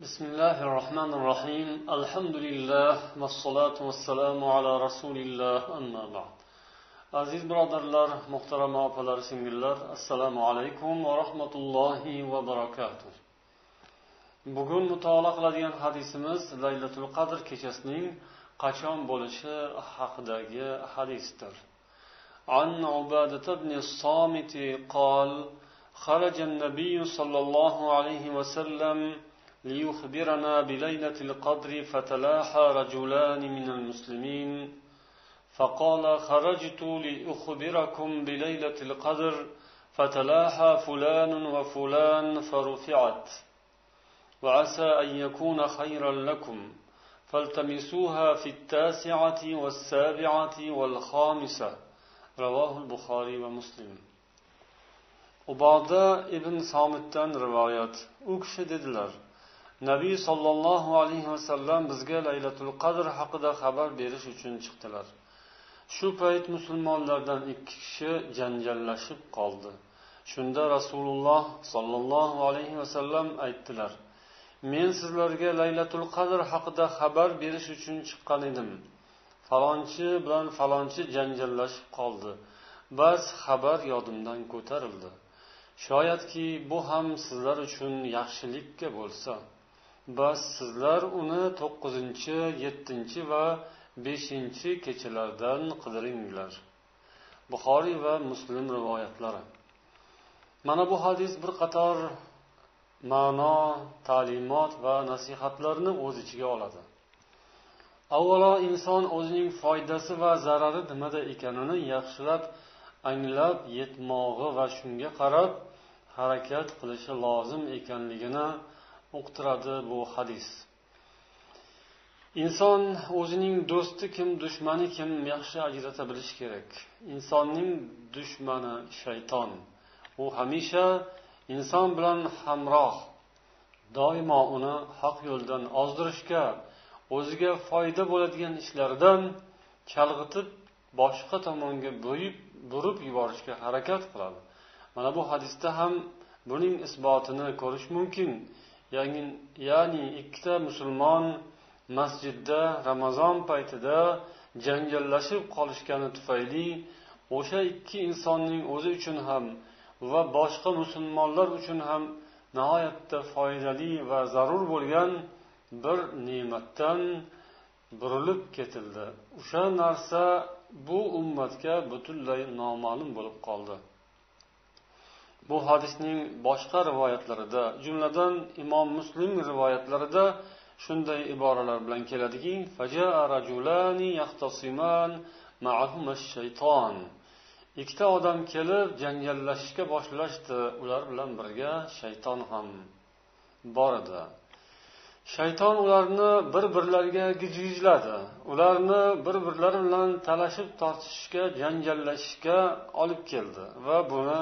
بسم الله الرحمن الرحيم الحمد لله والصلاة والسلام على رسول الله أما بعد aziz birodarlar muhtarama opalar singillar assalomu alaykum va rahmatullohi va barakatuh bugun mutolaa qiladigan hadisimiz laylatul qadr kechasining qachon bo'lishi haqidagi hadisdir عن عبادة بن الصامت قال خرج النبي صلى الله عليه وسلم ليخبرنا بليلة القدر فتلاحى رجلان من المسلمين. فقال خرجت لأخبركم بليلة القدر فتلاحى فلان وفلان فرفعت. وعسى أن يكون خيرا لكم. فالتمسوها في التاسعة والسابعة والخامسة. رواه البخاري ومسلم. uboda ibn somitdan rivoyat u kishi nabiy sollallohu alayhi vasallam bizga laylatul qadr haqida xabar berish uchun chiqdilar. Shu payt musulmonlardan ikki kishi janjallashib qoldi. Shunda rasululloh sollallohu alayhi vasallam aytdilar men sizlarga laylatul qadr haqida xabar berish uchun chiqqan edim. Falonchi bilan falonchi janjallashib qoldi. Bas xabar yodimdan ko'tarildi. Shoyatki bu ham sizlar uchun yaxshilikka bo'lsa bas sizlar uni to'qqizinchi yettinchi va beshinchi kechalardan qidiringlar. Buxoriy va muslim rivoyatlari. Mana bu hadis bir qator ma'no ta'limot va nasihatlarni o'z ichiga oladi. Avvalo inson o'zining foydasi va zarari nimada ekanini yaxshilab anglab yetmog'i va shunga qarab harakat qilishi lozim ekanligini uqtiradi bu hadis. Inson o'zining do'sti kim dushmani kim yaxshi ajrata bilishi kerak. Insonning dushmani shayton. U hamisha inson bilan hamroh. Doimo uni haq yo'ldan ozdirishga o'ziga foyda bo'ladigan ishlardan chalg'itib boshqa tomonga bo'yib burib yuborishga harakat qiladi. Mana bu hadisda ham buning isbotini ko'rish mumkin. Ya'ni ikkita musulmon masjidda ramazon paytida janjallashib qolishgani tufayli o'sha ikki insonning o'zi uchun ham va boshqa musulmonlar uchun ham nihoyatda foydali va zarur bo'lgan bir ne'matdan burilib ketildi. O'sha narsa bu ummatga butunlay noma'lum bo'lib qoldi. Bu hadisning boshqa rivoyatlarida jumladan imom muslim rivoyatlarida shunday iboralar bilan keladiki ikkita odam kelib janjallashishga boshlashdi ular bilan birga shayton ham bor edi. Shayton ularni bir birlariga gijgijladi. Ularni bir birlari bilan talashib tortishishga janjallashishga olib keldi va buni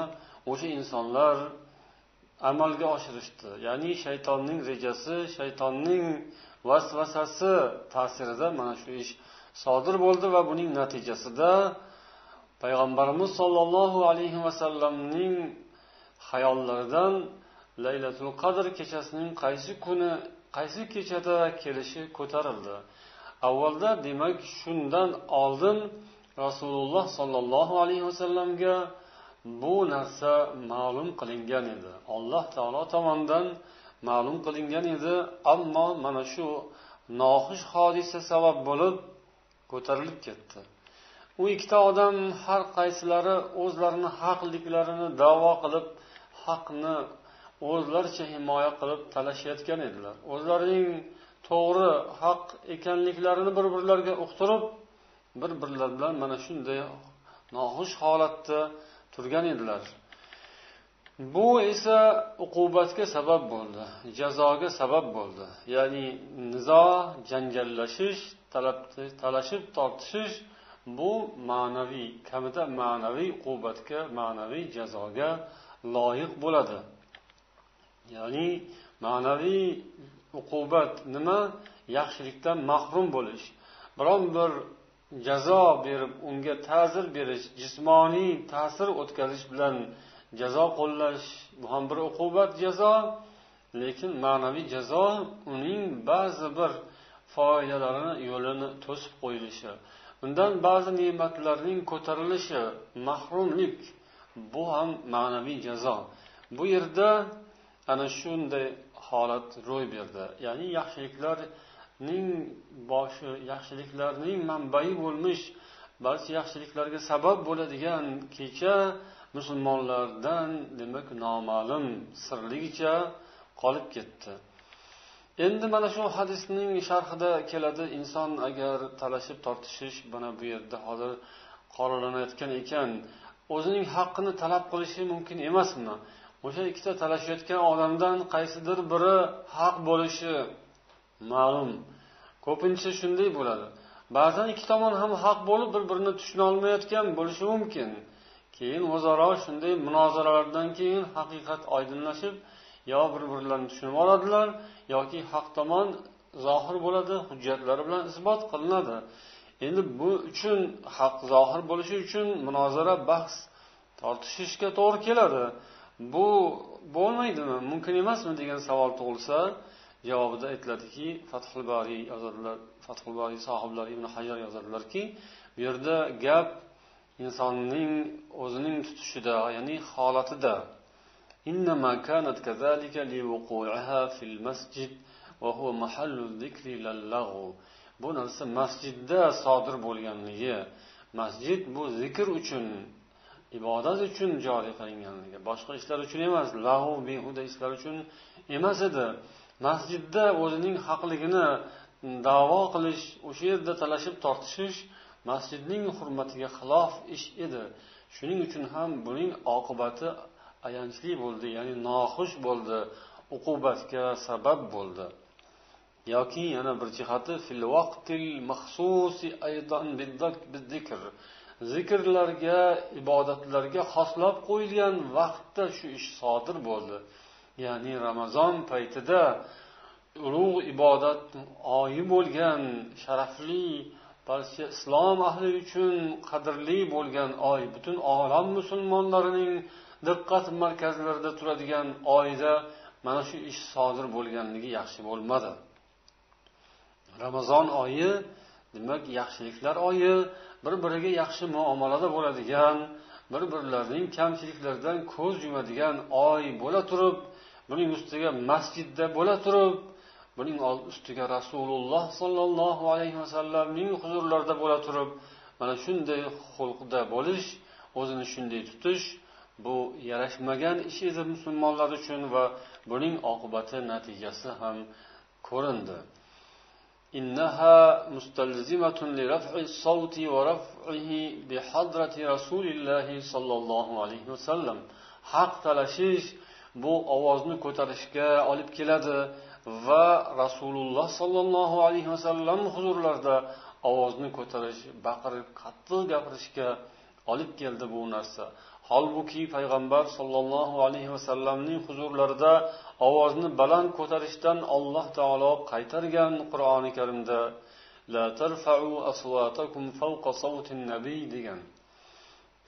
o'sha insonlar amalga oshirishdi. Ya'ni shaytonning rejasi shaytonning vasvasasi ta'sirida mana shu ish sodir bo'ldi va buning natijasida payg'ambarimiz sollallohu alayhi vasallamning hayollaridan laylatul qadr kechasining qaysi kuni qaysi kechada kelishi ko'tarildi. Avvalda demak shundan oldin rasululloh sollallohu alayhi vasallamga bu narsa ma'lum qilingan edi. Alloh taolo tomonidan ma'lum qilingan edi. Ammo mana shu noxush hodisa sabab bo'lib ko'tarilib ketdi. U ikkita odam har qaysilari o'zlarini haqliklarini davo qilib haqni o'zlaricha himoya qilib talashayotgan edilar. O'zlarining to'g'ri haq ekanliklarini bir birlariga uqtirib bir birlari bilan mana shunday noxush holatda turgan edilar. Bu esa uqubatga sabab bo'ldi jazoga sabab bo'ldi. Ya'ni nizo janjallashish talashib tortishish bu ma'naviy kamida ma'naviy uqubatga ma'naviy jazoga loyiq bo'ladi. Ya'ni ma'naviy uqubat nima? Yaxshilikdan mahrum bo'lish. Biron bir jazo berib unga ta'zir berish jismoniy ta'sir o'tkazish bilan jazo qo'llash bu ham bir uqubat jazo lekin ma'naviy jazo uning ba'zi bir foydalarini yo'lini to'sib qo'yilishi undan ba'zi ne'matlarning ko'tarilishi mahrumlik bu ham ma'naviy jazo. Bu yerda ana shunday holat ro'y berdi. Ya'ni yaxshiliklar ning boshi yaxshiliklarning manbai bo'lmish barcha yaxshiliklarga sabab bo'ladigan kecha musulmonlardan demak noma'lum sirligicha qolib ketdi. Endi mana shu hadisning sharhida keladi inson agar talashib tortishish mana bu yerda hozir qoralanayotgan ekan o'zining haqqini talab qilishi mumkin emasmi? O'sha ikkita talashayotgan odamdan qaysidir biri haq bo'lishi ma'lum. Ko'pincha shunday bo'ladi. Ba'zan ikki tomon ham haq bo'lib bir birini tushunolmayotgan bo'lishi mumkin. Keyin o'zaro shunday munozaralardan keyin haqiqat oydinlashib yo bir birlarini tushunib oladilar yoki haq tomon zohir bo'ladi hujjatlari bilan isbot qilinadi. Endi bu uchun haq zohir bo'lishi uchun munozara bahs tortishishga to'g'ri keladi. Bu bo'lmaydimi? Mumkin emasmi degan savol tug'ilsa javobida aytiladiki fathul boriy yozadilar fathul boriy sohiblari ibn hajar yozadilarki bu yerda gap insonning o'zining tutishida ya'ni holatida إنما كانت كذلك لوقوعها في المسجد وهو محل الذكر للغو bu narsa masjidda sodir bo'lganligi masjid bu zikr uchun ibodat uchun joriy qilinganligi boshqa ishlar uchun emas lahu behuda ishlar uchun emas edi Masjidda o'zining haqligini davo qilish o'sha yerda talashib tortishish masjidning hurmatiga xilof ish edi. Shuning uchun ham buning oqibati ayanchli bo'ldi ya'ni noxush bo'ldi uqubatga sabab bo'ldi. Yoki yana bir jihati fil vaqtil maxsusi aydan zikrlarga ibodatlarga xoslab qo'yilgan vaqtda shu ish sodir bo'ldi. Ya'ni ramazon paytida ulug' ibodat oyi bo'lgan sharafli balki islom ahli uchun qadrli bo'lgan oy butun olam musulmonlarining diqqat markazlarida turadigan oyda mana shu ish sodir bo'lganligi yaxshi bo'lmadi. Ramazon oyi demak yaxshiliklar oyi bir biriga yaxshi muomalada bo'ladigan bir birlarining kamchiliklaridan ko'z yumadigan oy bo'la turib buning ustiga masjidda bo'la turib buning ustiga rasululloh sollallohu alayhi vasallamning huzurlarida bo'la turib mana shunday xulqda bo'lish o'zini shunday tutish bu yarashmagan ish edi musulmonlar uchun va buning oqibati natijasi ham ko'rindi إنها مستلزمة لرفع الصوت ورفعه بحضرة رسول الله صلى الله عليه وسلم haq talashish bu ovozni ko'tarishga olib keladi va rasululloh sollallohu alayhi vasallam huzurlarida ovozni ko'tarish baqirib qattiq gapirishga olib keldi bu narsa. Holbuki payg'ambar sollallohu alayhi vasallamning huzurlarida ovozni baland ko'tarishdan alloh taolo qaytargan qur'oni karimda la tarfa'u aswatakum fawqa sawtin nabiy degan.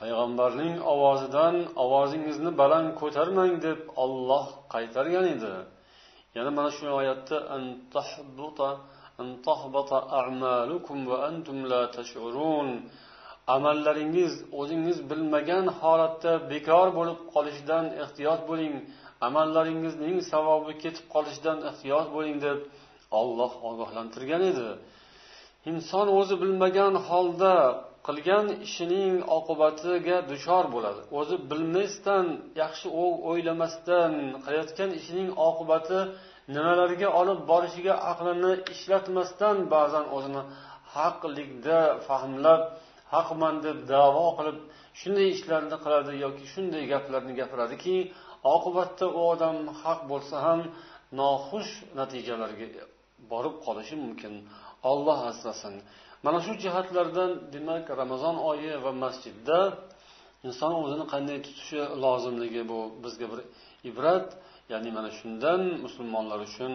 Payg'ambarning ovozidan ovozingizni baland ko'tarmang deb olloh qaytargan edi. Yana mana shu oyatda amallaringiz o'zingiz bilmagan holatda bekor bo'lib qolishidan ehtiyot bo'ling. Amallaringizning savobi ketib qolishidan ehtiyot bo'ling deb olloh ogohlantirgan edi. Inson o'zi bilmagan holda qilgan ishining oqibatiga duchor bo'ladi. O'zi bilmasdan yaxshi o'ylamasdan qilayotgan ishining oqibati nimalarga olib borishiga aqlini ishlatmasdan ba'zan o'zini haqlikda fahmlab haqman deb davo qilib shunday ishlarni qiladi yoki shunday gaplarni gapiradiki oqibatda u odam haq bo'lsa ham noxush natijalarga borib qolishi mumkin. Olloh asrasin. Mana shu jihatlardan demak ramazon oyi va masjidda inson o'zini qanday tutishi lozimligi bu bizga bir ibrat. Ya'ni mana shundan musulmonlar uchun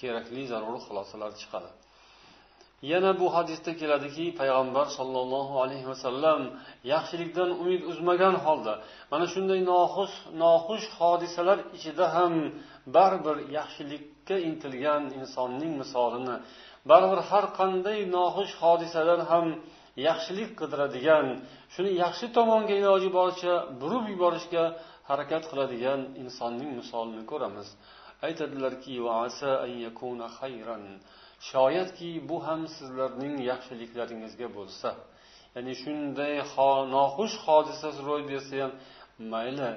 kerakli zarur xulosalar chiqadi. Yana bu hadisda keladiki payg'ambar sollallohu alayhi vasallam yaxshilikdan umid uzmagan holda mana shunday noxush noxush hodisalar ichida ham baribir yaxshilikka intilgan insonning misolini baribir har qanday noxush hodisadan ham yaxshilik qidiradigan shuni yaxshi tomonga iloji boricha burib yuborishga harakat qiladigan insonning misolini ko'ramiz. Aytadilarki shoyatki bu ham sizlarning yaxshiliklaringizga bo'lsa. Ya'ni shunday noxush hodisa ro'y bersa ham mayli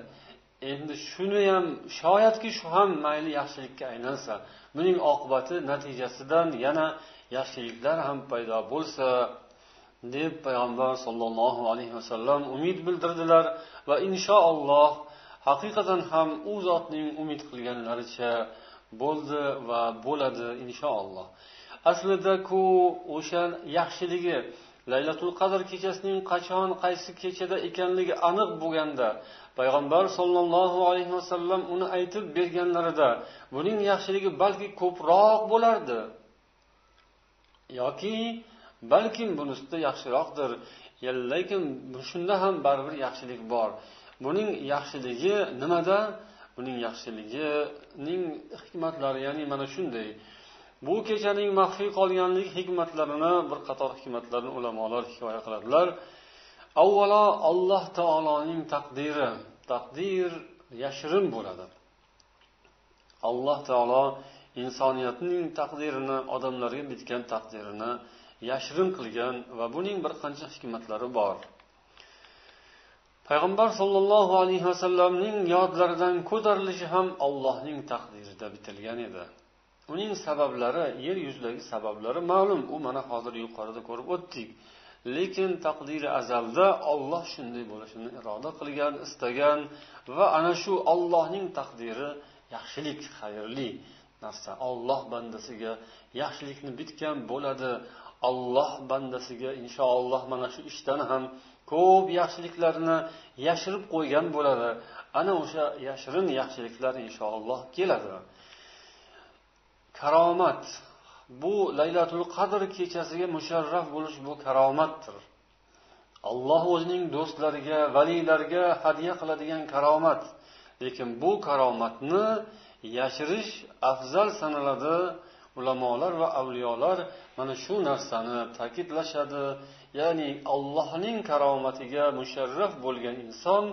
endi shuni ham shoyatki shu ham mayli yaxshilikka aylansa buning oqibati natijasidan yana yaxshiliklar ham paydo bo'lsa deb payg'ambar sollallohu alayhi vasallam umid bildirdilar va inshaalloh haqiqatan ham u zotning umid qilganlaricha bo'ldi va bo'ladi inshaalloh. Aslida ku o'sha yaxshiligi laylatul qadr kechasining qachon qaysi kechada ekanligi aniq bo'lganda payg'ambar sollallohu alayhi vasallam uni aytib berganlarida buning yaxshiligi balki ko'proq bo'lardi yoki balkim bunisida yaxshiroqdir. Lekin shunda ham baribir yaxshilik bor. Buning yaxshiligi nimada? Buning yaxshiligining hikmatlari ya'ni mana shunday. Bu kechaning maxfiy qolganlik hikmatlarini bir qator hikmatlarni ulamolar hikoya qiladilar. Avvalo alloh taoloning taqdiri taqdir yashirin bo'ladi. Alloh taolo insoniyatning taqdirini odamlarga bitgan taqdirini yashirin qilgan va buning bir qancha hikmatlari bor. Payg'ambar sollallohu alayhi vasallamning yodlaridan ko'tarilishi ham allohning taqdirida bitilgan edi. Uning sabablari yer yuzidagi sabablari ma'lum. U mana hozir yuqorida ko'rib o'tdik. Lekin taqdiri azalda olloh shunday bo'lishini iroda qilgan istagan va ana shu ollohning taqdiri yaxshilik xayrli narsa. Olloh bandasiga yaxshilikni bitgan bo'ladi. Olloh bandasiga inshaalloh mana shu ishdan ham ko'p yaxshiliklarni yashirib qo'ygan bo'ladi. Ana o'sha yashirin yaxshiliklar inshaalloh keladi. Karomat bu laylatul qadr kechasiga musharraf bo'lish bu karomatdir. Alloh o'zining do'stlariga valiylarga hadya qiladigan karomat. Lekin bu karomatni yashirish afzal sanaladi. Ulamolar va avliyolar mana shu narsani ta'kidlashadi. Ya'ni allohning karomatiga musharraf bo'lgan inson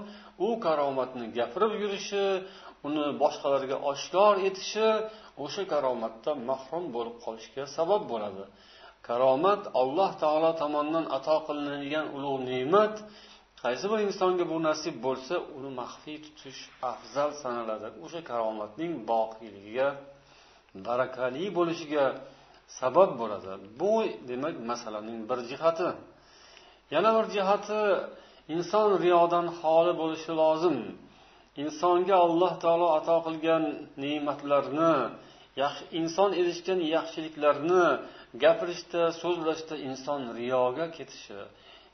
u karomatni gapirib yurishi uni boshqalarga oshkor etishi o'sha karomatdan mahrum bo'lib qolishga sabab bo'ladi. Karomat alloh taolo tomonidan ato qilinadigan ulug' ne'mat. Qaysi bir insonga bu nasib bo'lsa uni maxfiy tutish afzal sanaladi. O'sha karomatning boqiyligiga barakali bo'lishiga sabab bo'ladi. Bu demak masalaning bir jihati. Yana bir jihati inson riyodan xoli bo'lishi lozim. Insonga alloh taolo ato qilgan ne'matlarni yaxshi inson erishgan yaxshiliklarni gapirishda so'zlashda inson riyoga ketishi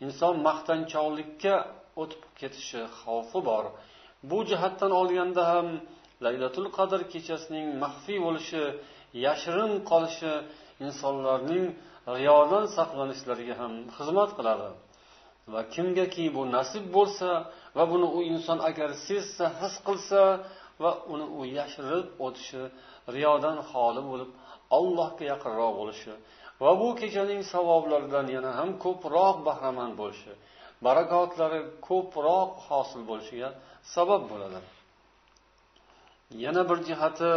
inson maqtanchoqlikka o'tib ketishi xavfi bor. Bu jihatdan olganda ham laylatul qadr kechasining maxfiy bo'lishi yashirin qolishi insonlarning riyodan saqlanishlariga ham xizmat qiladi. Va kimgaki bu nasib bo'lsa va buni u inson agar sezsa his qilsa va uni u yashirib o'tishi riyodan xoli bo'lib allohga yaqinroq bo'lishi va bu kechaning savoblaridan yana ham ko'proq bahramand bo'lishi barakotlari ko'proq hosil bo'lishiga sabab bo'ladi. Yana bir jihati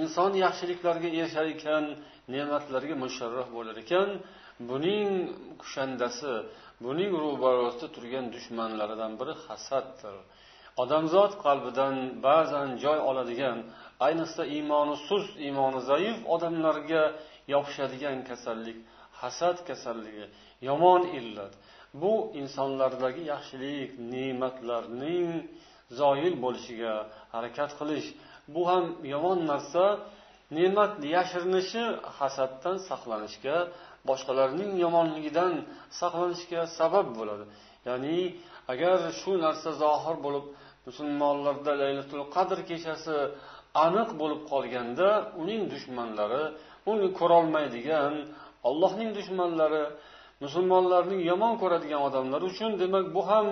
inson yaxshiliklarga erishar ekan ne'matlarga musharraf bo'lar ekan buning kushandasi buning ro'barasida turgan dushmanlaridan biri hasaddir. Odamzod qalbidan ba'zan joy oladigan ayniqsa iymoni sust iymoni zaif odamlarga yopishadigan kasallik hasad kasalligi yomon illat. Bu insonlardagi yaxshilik ne'matlarning zoyil bo'lishiga harakat qilish. Bu ham yomon narsa ne'mat yashirinishi hasaddan saqlanishga boshqalarning yomonligidan saqlanishga sabab bo'ladi. Ya'ni agar shu narsa zohir bo'lib musulmonlarda laylatul qadr kechasi aniq bo'lib qolganda uning dushmanlari uni ko'rolmaydigan allohning dushmanlari musulmonlarning yomon ko'radigan odamlar uchun demak bu ham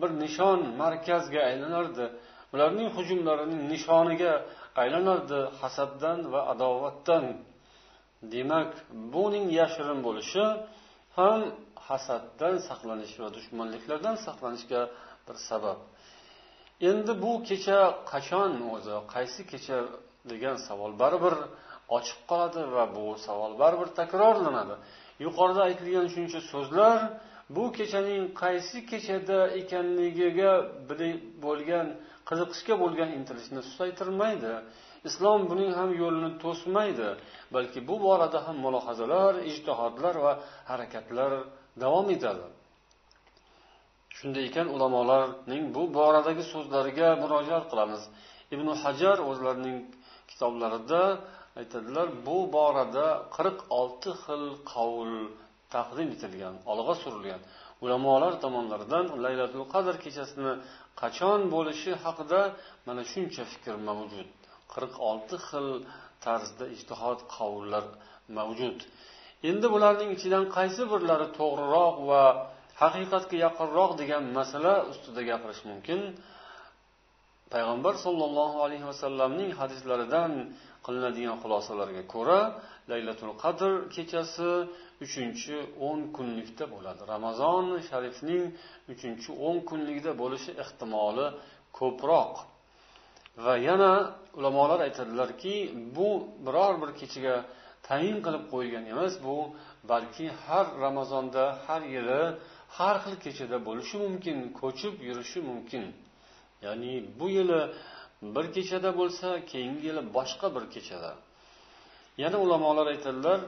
bir nishon markazga aylanardi. Ularning hujumlarining nishoniga aylanardi hasaddan va adovatdan. Demak buning yashirin bo'lishi ham hasaddan saqlanish va dushmanliklardan saqlanishga bir sabab. Endi bu kecha qachon o'zi qaysi kecha degan savol baribir ochiq qoladi va bu savol baribir takrorlanadi. Yuqorida aytilgan shuncha so'zlar bu kechaning qaysi kechada ekanligiga bo'lgan qiziqishga bo'lgan intilishni susaytirmaydi. Islom buning ham yo'lini to'smaydi balki bu borada ham mulohazalar ijtihodlar va harakatlar davom etadi. Shunday ekan ulamolarning bu boradagi so'zlariga murojaat qilamiz. Ibn hajar o'zlarining kitoblarida aytadilar bu borada qirq olti xil qavl taqdim etilgan olg'a surilgan. Ulamolar tomonlaridan laylatul qadr kechasini qachon bo'lishi haqida mana shuncha fikr mavjud. Qirq olti xil tarzda ijtihod qavullar mavjud. Endi bularning ichidan qaysi birlari to'g'riroq va haqiqatga yaqinroq degan masala ustida gapirish mumkin. Payg'ambar sollallohu alayhi vasallamning hadislaridan qilinadigan xulosalarga ko'ra laylatul qadr kechasi uchinchi o'n kunlikda bo'ladi. Ramazon sharifning uchinchi o'n kunligida bo'lishi ehtimoli ko'proq. Va yana ulamolar aytadilarki bu biror bir kechaga tayin qilib qo'yilgan emas bu balki har ramazonda har yili har xil kechada bo'lishi mumkin ko'chib yurishi mumkin. Ya'ni bu yili bir kechada bo'lsa keyingi yili boshqa bir kechada. Yana ulamolar aytadilar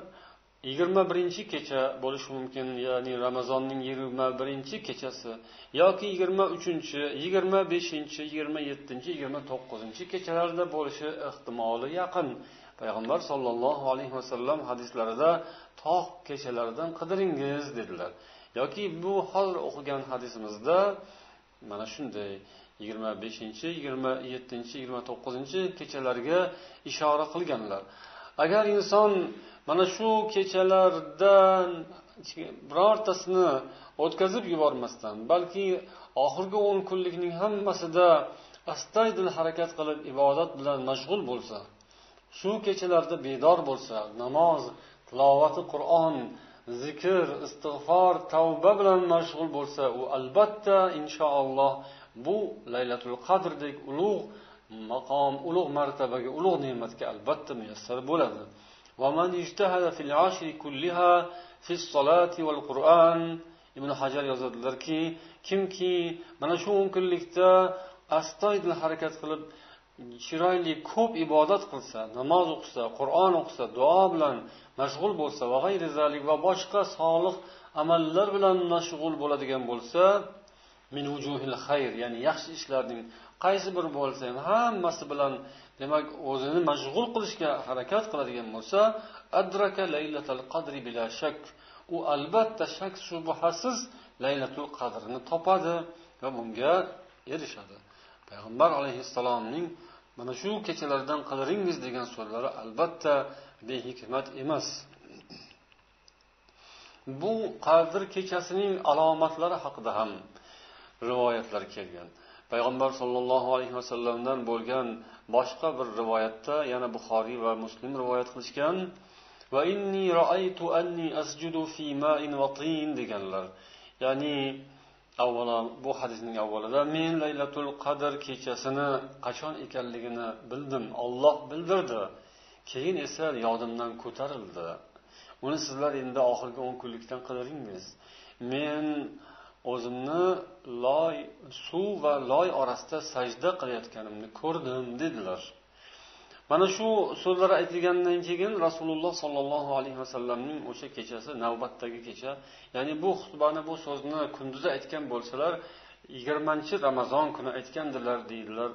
yigirma birinchi kecha bo'lishi mumkin ya'ni ramazonning yigirma birinchi kechasi yoki yigirma uchinchi yigirma beshinchi yigirma yettinchi yigirma to'qqizinchi kechalarda bo'lishi ehtimoli yaqin. Payg'ambar sollallohu alayhi vasallam hadislarida tog' kechalaridan qidiringiz dedilar. Yoki bu hozir o'qigan hadisimizda mana shunday yigirma beshinchi yigirma yettinchi yigirma to'qqizinchi kechalarga ishora qilganlar. Agar inson mana shu kechalardan birortasini o'tkazib yubormasdan balki oxirgi o'n kunlikning hammasida astoydil harakat qilib ibodat bilan mashg'ul bo'lsa shu kechalarda bedor bo'lsa namoz tilovati qur'on zikr istig'for tavba bilan mashg'ul bo'lsa u albatta inshaalloh bu laylatul qadrdek ulug' maqom ulug' martabaga ulug' ne'matga albatta muyassar bo'ladi. Ibn hajar yozadilarki kimki mana shu o'n kunlikda astoydil harakat qilib chiroyli ko'p ibodat qilsa namoz o'qisa qur'on o'qisa duo bilan mashg'ul bo'lsa va va boshqa solih amallar bilan mashg'ul bo'ladigan bo'lsa min vujuhil xayr ya'ni yaxshi ishlarning qaysi biri bo'lsa ham hammasi bilan demak o'zini mashg'ul qilishga harakat qiladigan bo'lsa adraka laylatal qadri bila shak. U albatta shak shubhasiz laylatul qadrni topadi va bunga erishadi. Payg'ambar alayhissalomning mana shu kechalardan qidiringiz degan so'zlari albatta behikmat emas. Bu qadr kechasining alomatlari haqida ham rivoyatlar kelgan. Payg'ambar sollallohu alayhi vasallamdan bo'lgan boshqa bir rivoyatda yana buxoriy va muslim rivoyat qilishgan va inni fi ma'in tin deganlar. Ya'ni avvalo bu hadisning avvalida men laylatul qadr kechasini qachon ekanligini bildim olloh bildirdi. Keyin esa yodimdan ko'tarildi. Uni sizlar endi oxirgi o'n kunlikdan qidiringiz men o'zimni loy suv va loy orasida sajda qilayotganimni ko'rdim dedilar. Mana shu so'zlar aytilgandan keyin rasululloh sollallohu alayhi vasallamning o'sha kechasi navbatdagi kecha ya'ni bu xutbani bu so'zni kunduzi aytgan bo'lsalar yigirmanchi ramazon kuni aytgandilar deydilar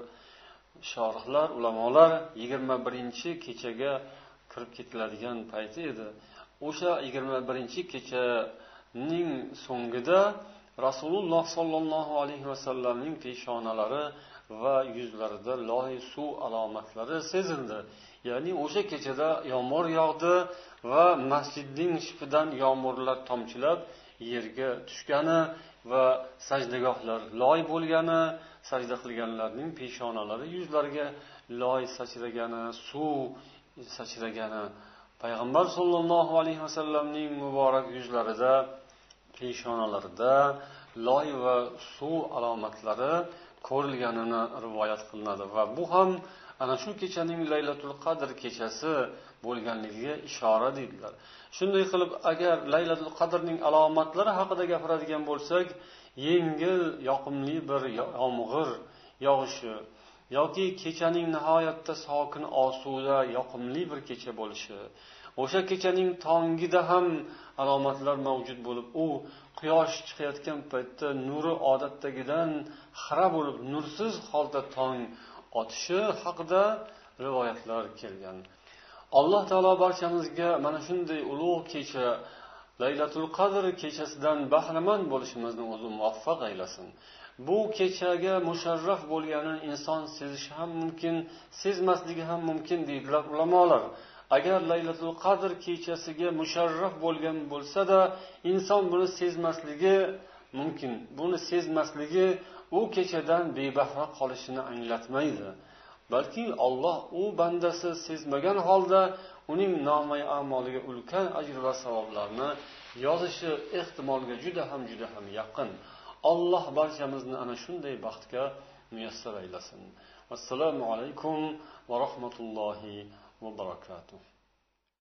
shorihlar ulamolar yigirma birinchi kechaga kirib ketiladigan payti edi. O'sha yigirma birinchi kechaning so'ngida rasululloh sollallohu alayhi vasallamning peshonalari va yuzlarida loy suv alomatlari sezildi ya'ni o'sha kechada yomg'ir yog'di va masjidning shipidan yomg'irlar tomchilab yerga tushgani va sajdagohlar loy bo'lgani sajda qilganlarning peshonalari yuzlariga loy sachragani suv sachragani payg'ambar sollallohu alayhi vasallamning muborak yuzlarida peshonalarida loy va suv alomatlari ko'rilganini rivoyat qilinadi. Va bu ham ana shu kechaning laylatul qadr kechasi bo'lganligiga ishora deydilar. Shunday qilib agar laylatul qadrning alomatlari haqida gapiradigan bo'lsak yengil yoqimli bir yomg'ir yog'ishi yoki kechaning nihoyatda sokin osuda yoqimli bir kecha bo'lishi o'sha kechaning tongida ham alomatlar mavjud bo'lib u quyosh chiqayotgan paytda nuri odatdagidan xira bo'lib nursiz holda tong otishi haqida rivoyatlar kelgan. Alloh taolo barchamizga mana shunday ulug' kecha laylatul qadr kechasidan bahramand bo'lishimizni o'zi muvaffaq aylasin. Bu kechaga musharraf bo'lganini inson sezishi ham mumkin sezmasligi ham mumkin deydilar ulamolar. Agar laylatul qadr kechasiga musharraf bo'lgan bo'lsada inson buni sezmasligi mumkin. Buni sezmasligi u kechadan bebahra qolishini anglatmaydi. Balki olloh u bandasi sezmagan holda uning nomai amoliga ulkan ajr va savoblarni yozishi ehtimolga juda ham juda ham yaqin. Alloh barchamizni ana shunday baxtga muyassar aylasin. Assalomu alaykum va rahmatullohi va barakatuh